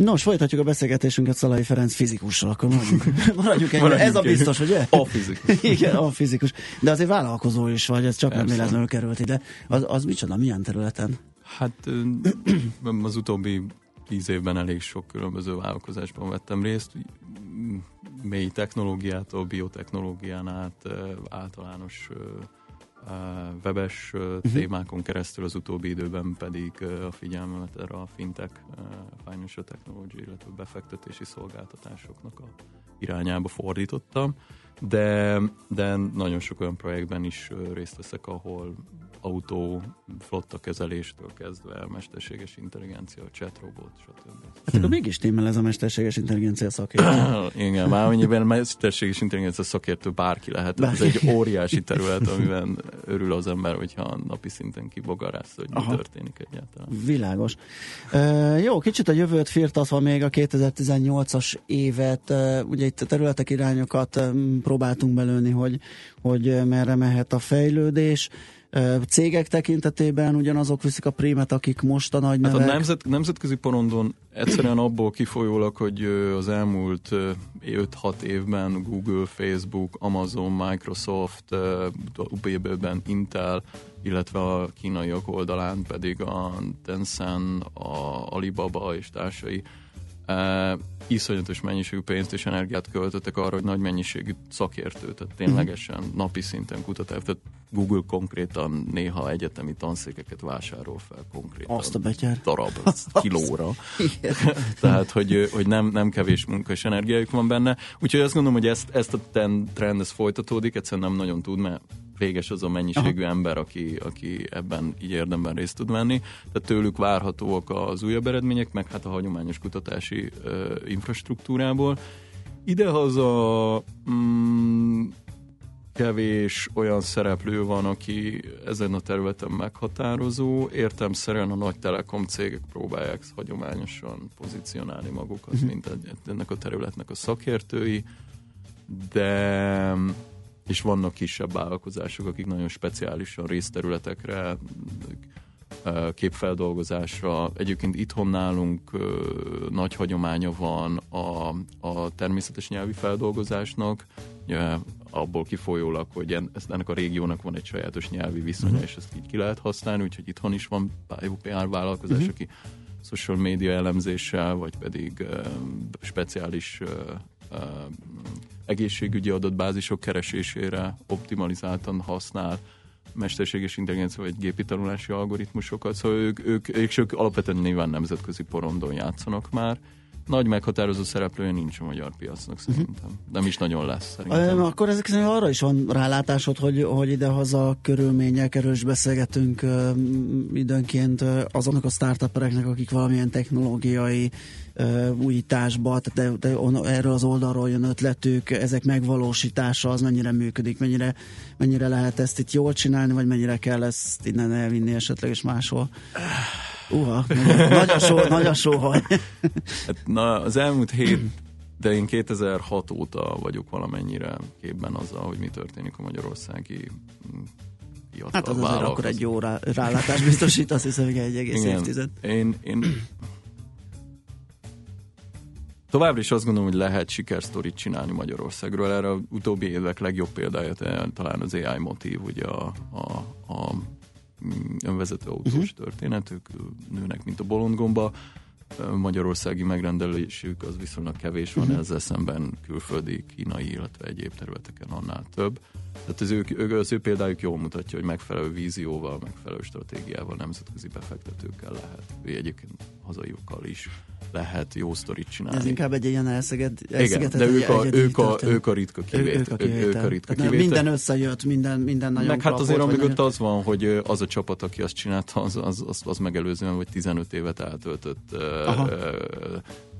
Nos, folytatjuk a beszélgetésünket Szalai Ferenc fizikussal, akkor maradjunk, [LAUGHS] maradjunk. Maradjunk Ez a biztos, ugye? A fizikus. [LAUGHS] Igen, a fizikus. De azért vállalkozó is vagy, ez csak nem véletlenül került ide. Az, az micsoda, milyen területen? Hát az utóbbi tíz évben elég sok különböző vállalkozásban vettem részt, mély technológiától, biotechnológián át, általános webes ö, témákon keresztül az utóbbi időben pedig a figyelmemet erre a fintech, financial technology, illetve befektetési szolgáltatásoknak a irányába fordítottam, de, de nagyon sok olyan projektben is részt veszek, ahol autó, flotta kezeléstől kezdve, mesterséges intelligencia, chatrobot, stb. Hát akkor mégis témel ez a mesterséges intelligencia szakértő. [COUGHS] Igen, már amennyiben mesterséges intelligencia szakértő bárki lehet. Ez Bárki. egy óriási terület, [COUGHS] amiben örül az ember, hogyha napi szinten kibogarász, hogy mi Aha. történik egyáltalán. Világos. Uh, jó, kicsit a jövőt firtatva még a 2018-as évet, uh, ugye itt a területek irányokat próbáltunk belőni, hogy, hogy merre mehet a fejlődés. Cégek tekintetében ugyanazok viszik a prémet, akik most a nagy Hát a nevek. nemzet, nemzetközi porondon egyszerűen abból kifolyólag, hogy az elmúlt ö, 5-6 évben Google, Facebook, Amazon, Microsoft, UBB-ben Intel, illetve a kínaiak oldalán pedig a Tencent, a Alibaba és társai uh, iszonyatos mennyiségű pénzt és energiát költöttek arra, hogy nagy mennyiségű szakértő, tehát ténylegesen napi szinten kutatás, tehát Google konkrétan néha egyetemi tanszékeket vásárol fel konkrétan. Azt a betyár. Darab, [LAUGHS] kilóra. Igen. [LAUGHS] Tehát, hogy, hogy nem, nem kevés munka és energiájuk van benne. Úgyhogy azt gondolom, hogy ezt, ezt a trend ez folytatódik, egyszerűen nem nagyon tud, mert véges az a mennyiségű Aha. ember, aki, aki ebben így érdemben részt tud venni. Tehát tőlük várhatóak az újabb eredmények, meg hát a hagyományos kutatási ö, infrastruktúrából. Idehaza mm, kevés olyan szereplő van, aki ezen a területen meghatározó. Értemszerűen a nagy telekom cégek próbálják hagyományosan pozícionálni magukat, Mhm. mint ennek a területnek a szakértői, de és vannak kisebb vállalkozások, akik nagyon speciálisan részterületekre, képfeldolgozásra. Egyébként itthon nálunk nagy hagyománya van a, a természetes nyelvi feldolgozásnak, abból kifolyólag, hogy ennek a régiónak van egy sajátos nyelvi viszonya, Mhm. és ezt így ki lehet használni, úgyhogy itthon is van jó PR vállalkozás, Mhm. aki social media elemzéssel, vagy pedig speciális egészségügyi adatbázisok keresésére optimalizáltan használ mesterséges intelligencia vagy gépi tanulási algoritmusokat, szóval ők, ők, ők, ők alapvetően nyilván nemzetközi porondon játszanak már. Nagy meghatározó szereplője nincs a magyar piacnak szerintem. Nem is nagyon lesz szerintem. Ö, Akkor ezek szerint arra is van rálátásod, hogy, hogy idehaza körülmények, erről is beszélgetünk ö, időnként ö, azoknak a startupereknek, akik valamilyen technológiai ö, újításba, tehát de, de on, erről az oldalról jön ötletük, ezek megvalósítása az mennyire működik, mennyire, mennyire lehet ezt itt jól csinálni, vagy mennyire kell ezt innen elvinni esetleg és máshol. [SIGHS] Uha, nagy- a só, nagy a sóhaj. Hát, na, az elmúlt hét, de én 2006 óta vagyok valamennyire képben azzal, hogy mi történik a magyarországi mm, fiatal Hát az azért akkor egy jó rá, rálátás biztosít, azt hiszem, hogy egy egész Igen. évtized. Én, én továbbra is azt gondolom, hogy lehet sikersztorit csinálni Magyarországról. Erre a utóbbi évek legjobb példája talán az AI motív, ugye a, a, a önvezető autós Mhm. uh-huh. történet, ők nőnek, mint a bolondgomba. Magyarországi megrendelésük az viszonylag kevés van, Mhm. uh-huh. ezzel szemben külföldi, kínai, illetve egyéb területeken annál több. Tehát az ő, az ő példájuk jól mutatja, hogy megfelelő vízióval, megfelelő stratégiával, nemzetközi befektetőkkel lehet, egyébként hazaiukkal is lehet jó sztorit csinálni. Ez inkább egy ilyen elszeged, Igen, elszigetelt, de ők a, ők, a, ők a ritka kivétel. Ők, ők a kivétel. Ők a ritka Tehát kivétel. Minden összejött, minden, minden nagyon Meg hát azért vagy mögött nagyon- az van, hogy az a csapat, aki azt csinálta, az, az, az, az megelőzően, hogy 15 évet eltöltött Aha.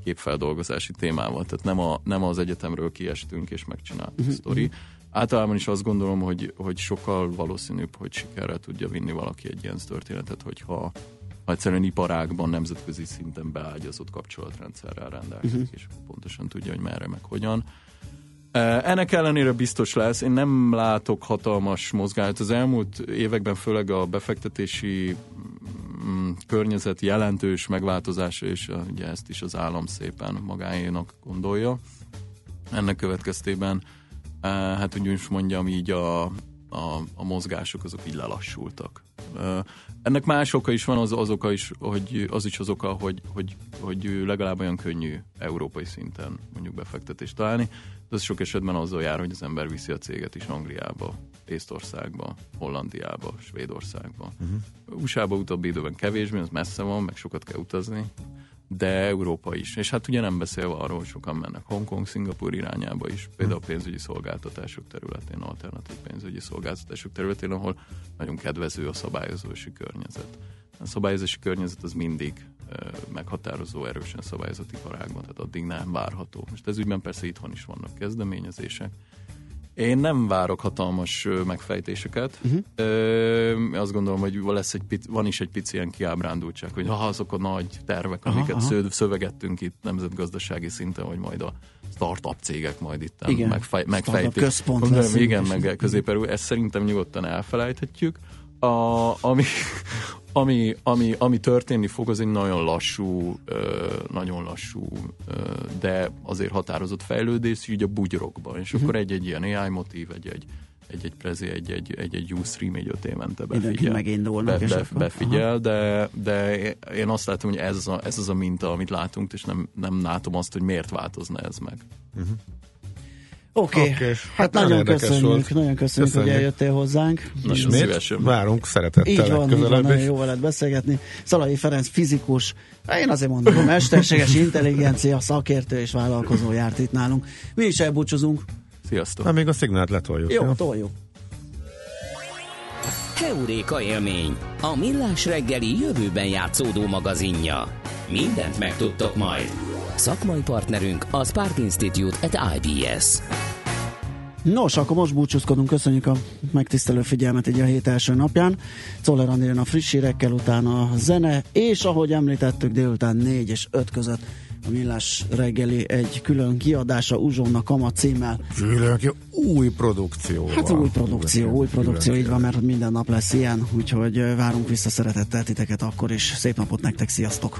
képfeldolgozási témával. Tehát nem, a, nem az egyetemről kiestünk és megcsináltuk Mhm, a sztori. Általában is azt gondolom, hogy, hogy sokkal valószínűbb, hogy sikerre tudja vinni valaki egy ilyen történetet, hogyha ha egyszerűen iparágban nemzetközi szinten beágyazott kapcsolatrendszerrel rendelkezik, uh-huh. és pontosan tudja, hogy merre meg hogyan. Eh, Ennek ellenére biztos lesz. Én nem látok hatalmas mozgást. Az elmúlt években főleg a befektetési mm, környezet jelentős megváltozása, és uh, ugye ezt is az állam szépen magáénak gondolja. Ennek következtében, uh, hát úgy is mondjam, így a, a, a mozgások azok így lelassultak. Ennek más oka is van, az, az oka is, hogy az is az oka, hogy, hogy, hogy legalább olyan könnyű európai szinten mondjuk befektetést találni. De ez sok esetben azzal jár, hogy az ember viszi a céget is Angliába, Észtországba, Hollandiába, Svédországba. Uh-huh. USA-ba utóbbi időben kevésbé, az messze van, meg sokat kell utazni, de Európa is. És hát ugye nem beszélve arról, hogy sokan mennek Hongkong, Szingapur irányába is, például pénzügyi szolgáltatások területén, alternatív pénzügyi szolgáltatások területén, ahol nagyon kedvező a szabályozási környezet. A szabályozási környezet az mindig meghatározó erősen szabályozott iparágban, tehát addig nem várható. Most ez ügyben persze itthon is vannak kezdeményezések. Én nem várok hatalmas megfejtéseket. Uh-huh. Ö, azt gondolom, hogy lesz egy pic, van is egy pici ilyen kiábrándultság, hogy ha azok a nagy tervek, amiket aha, aha. szövegettünk itt nemzetgazdasági szinten, hogy majd a startup cégek majd itt igen. megfej, megfejtik. Igen, meg közép ezt szerintem nyugodtan elfelejthetjük. A, ami, ami, ami, ami történni fog, az egy nagyon lassú, nagyon lassú, de azért határozott fejlődés így a bugyrokban, és uh-huh. akkor egy-egy ilyen AI motív, egy-egy egy-egy prezi, egy-egy, egy-egy Ustream egy öt évente befigyel. megindulnak. Be, be, befigyel, de, de én azt látom, hogy ez az, a, ez az a minta, amit látunk, és nem, nem látom azt, hogy miért változna ez meg. Uh-huh. Oké, okay. okay. hát, hát nagyon köszönjük, volt. nagyon köszönjük, köszönjük, hogy eljöttél hozzánk. Ismét várunk szeretettel Így van, így van nagyon jó veled beszélgetni. Szalai Ferenc fizikus, én azért mondom, hogy [LAUGHS] mesterséges intelligencia szakértő és vállalkozó járt itt nálunk. Mi is elbúcsúzunk. Sziasztok. Na, még a szignált letoljuk. Jó, jó? toljuk. Heuréka élmény, a millás reggeli jövőben játszódó magazinja. Mindent megtudtok majd. Szakmai partnerünk a Spark Institute at IBS. Nos, akkor most búcsúzkodunk, köszönjük a megtisztelő figyelmet egy a hét első napján. Czoller jön a friss hírekkel, utána a zene, és ahogy említettük, délután 4 és 5 között a Millás reggeli egy külön kiadása Uzsonna Kama címmel. Külön ki, új produkció. Hát új produkció, új produkció, így van, mert minden nap lesz ilyen, úgyhogy várunk vissza szeretettel titeket akkor is. Szép napot nektek, sziasztok!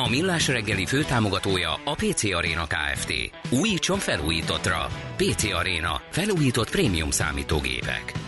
A Millás reggeli főtámogatója a PC Arena Kft. Újítson felújítottra. PC Arena. Felújított prémium számítógépek.